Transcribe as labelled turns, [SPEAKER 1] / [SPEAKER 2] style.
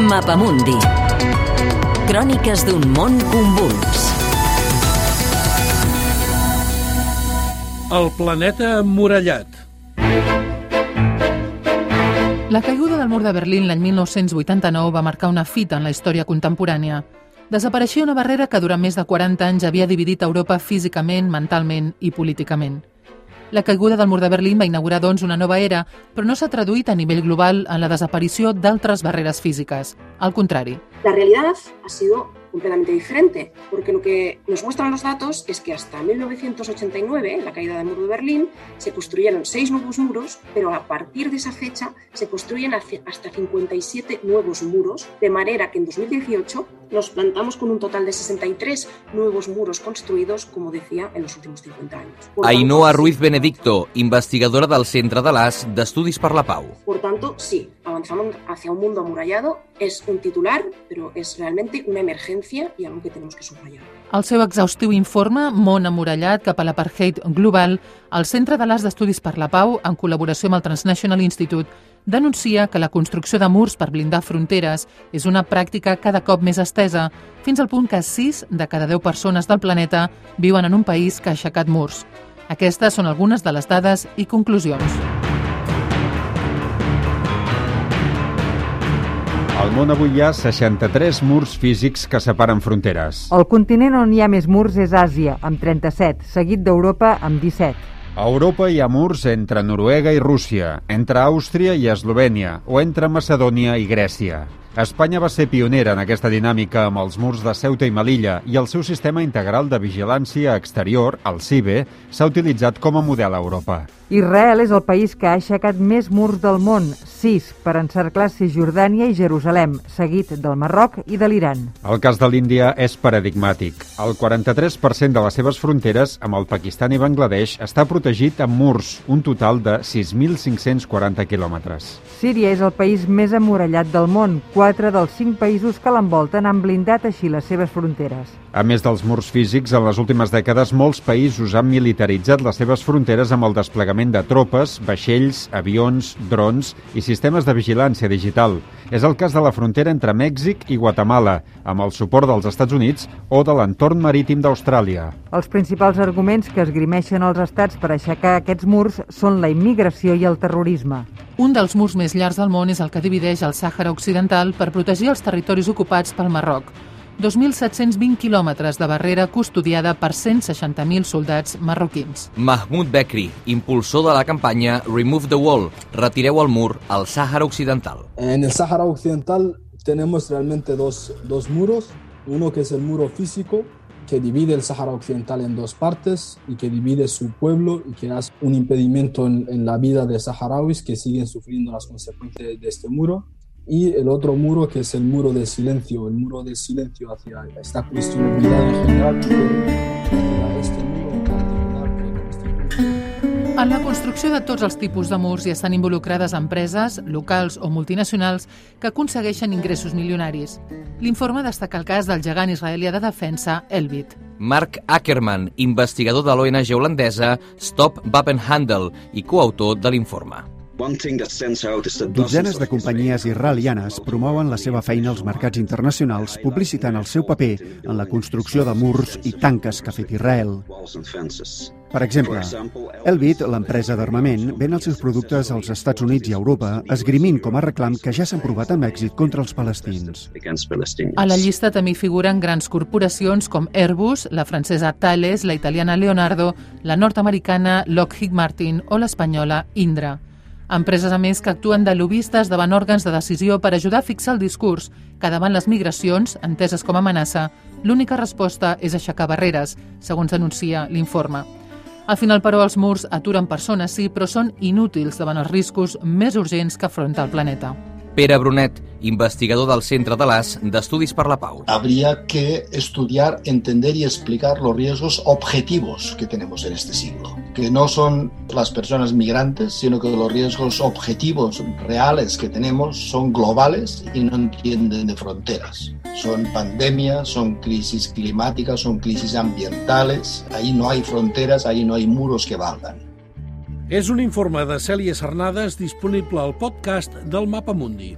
[SPEAKER 1] Mapamundi. Cròniques d'un món convuls.
[SPEAKER 2] El planeta emmurallat.
[SPEAKER 3] La caiguda del mur de Berlín l'any 1989 va marcar una fita en la història contemporània. Desapareixia una barrera que durant més de 40 anys havia dividit Europa físicament, mentalment i políticament. La caiguda del mur de Berlín va inaugurar, doncs, una nova era, però no s'ha traduït a nivell global en la desaparició d'altres barreres físiques. Al contrari.
[SPEAKER 4] La realidad ha sido completamente diferente, porque lo que nos muestran los datos es que hasta 1989, la caída del muro de Berlín, se construyeron seis nuevos muros, pero a partir de esa fecha se construyen hasta 57 nuevos muros, de manera que en 2018 nos plantamos con un total de 63 nuevos muros construidos, como decía, en los últimos 50 años.
[SPEAKER 5] Por Ainhoa tanto, Ruiz Benedicto, investigadora del Centre de l'AS d'Estudis per la Pau.
[SPEAKER 4] Por tanto, sí, avanzamos hacia un mundo amurallado, es un titular, pero es realmente una emergencia i algo que tenemos que subratllar.
[SPEAKER 3] El seu exhaustiu informe, Món amurallat cap a l'apartheid global, el Centre de l'As d'Estudis per la Pau, en col·laboració amb el Transnational Institute, denuncia que la construcció de murs per blindar fronteres és una pràctica cada cop més estesa, fins al punt que 6 de cada 10 persones del planeta viuen en un país que ha aixecat murs. Aquestes són algunes de les dades i conclusions.
[SPEAKER 6] Al món avui hi ha 63 murs físics que separen fronteres.
[SPEAKER 7] El continent on hi ha més murs és Àsia, amb 37, seguit d'Europa, amb 17.
[SPEAKER 6] A Europa hi ha murs entre Noruega i Rússia, entre Àustria i Eslovènia o entre Macedònia i Grècia. Espanya va ser pionera en aquesta dinàmica amb els murs de Ceuta i Melilla i el seu sistema integral de vigilància exterior, el CIBE, s'ha utilitzat com a model a Europa.
[SPEAKER 7] Israel és el país que ha aixecat més murs del món, sis, per encerclar Cisjordània i Jerusalem, seguit del Marroc i de l'Iran.
[SPEAKER 6] El cas de l'Índia és paradigmàtic. El 43% de les seves fronteres amb el Pakistan i Bangladesh està protegit amb murs, un total de 6.540 quilòmetres.
[SPEAKER 7] Síria és el país més amurallat del món, quatre dels cinc països que l'envolten han blindat així les seves fronteres.
[SPEAKER 6] A més dels murs físics, en les últimes dècades molts països han militaritzat les seves fronteres amb el desplegament de tropes, vaixells, avions, drons i sistemes de vigilància digital. És el cas de la frontera entre Mèxic i Guatemala, amb el suport dels Estats Units o de l'entorn marítim d'Austràlia.
[SPEAKER 7] Els principals arguments que esgrimeixen els estats per aixecar aquests murs són la immigració i el terrorisme.
[SPEAKER 3] Un dels murs més llargs del món és el que divideix el Sàhara Occidental per protegir els territoris ocupats pel Marroc. 2.720 quilòmetres de barrera custodiada per 160.000 soldats marroquins.
[SPEAKER 5] Mahmoud Bekri, impulsor de la campanya Remove the Wall, retireu el mur al Sàhara Occidental.
[SPEAKER 8] En el Sàhara Occidental tenemos realmente dos, dos muros, uno que es el muro físico, que divide el Sahara Occidental en dos partes y que divide su pueblo y que hace un impedimento en, en la vida de saharauis que siguen sufriendo las consecuencias de este muro. Y el otro muro que es el muro del silencio, el muro del silencio hacia esta cuestionabilidad en general. Este
[SPEAKER 3] En la construcció de tots els tipus de murs hi estan involucrades empreses, locals o multinacionals que aconsegueixen ingressos milionaris. L'informe destaca el cas del gegant israelià de defensa, Elbit.
[SPEAKER 5] Mark Ackerman, investigador de l'ONG holandesa Stop Wapenhandel i coautor de l'informe.
[SPEAKER 9] Dotzenes de companyies israelianes promouen la seva feina als mercats internacionals publicitant el seu paper en la construcció de murs i tanques que ha fet Israel. Per exemple, Elbit, l'empresa d'armament, ven els seus productes als Estats Units i Europa, esgrimint com a reclam que ja s'han provat amb èxit contra els palestins.
[SPEAKER 3] A la llista també figuren grans corporacions com Airbus, la francesa Thales, la italiana Leonardo, la nord-americana Lockheed Martin o l'espanyola Indra. Empreses, a més, que actuen de lobistes davant òrgans de decisió per ajudar a fixar el discurs que davant les migracions, enteses com a amenaça, l'única resposta és aixecar barreres, segons denuncia l'informe. Al final, però, els murs aturen persones, sí, però són inútils davant els riscos més urgents que afronta el planeta.
[SPEAKER 5] Pere Brunet, investigador del Centre de l'AS d'Estudis per la Pau.
[SPEAKER 10] Habría que estudiar, entender y explicar los riesgos objetivos que tenemos en este siglo, que no son las personas migrantes, sino que los riesgos objetivos reales que tenemos son globales y no entienden de fronteras. Son pandemias, son crisis climáticas, son crisis ambientales, ahí no hay fronteras, ahí no hay muros que valgan.
[SPEAKER 2] És un informe de Cèlia Cernades disponible al podcast del Mapa Mundi.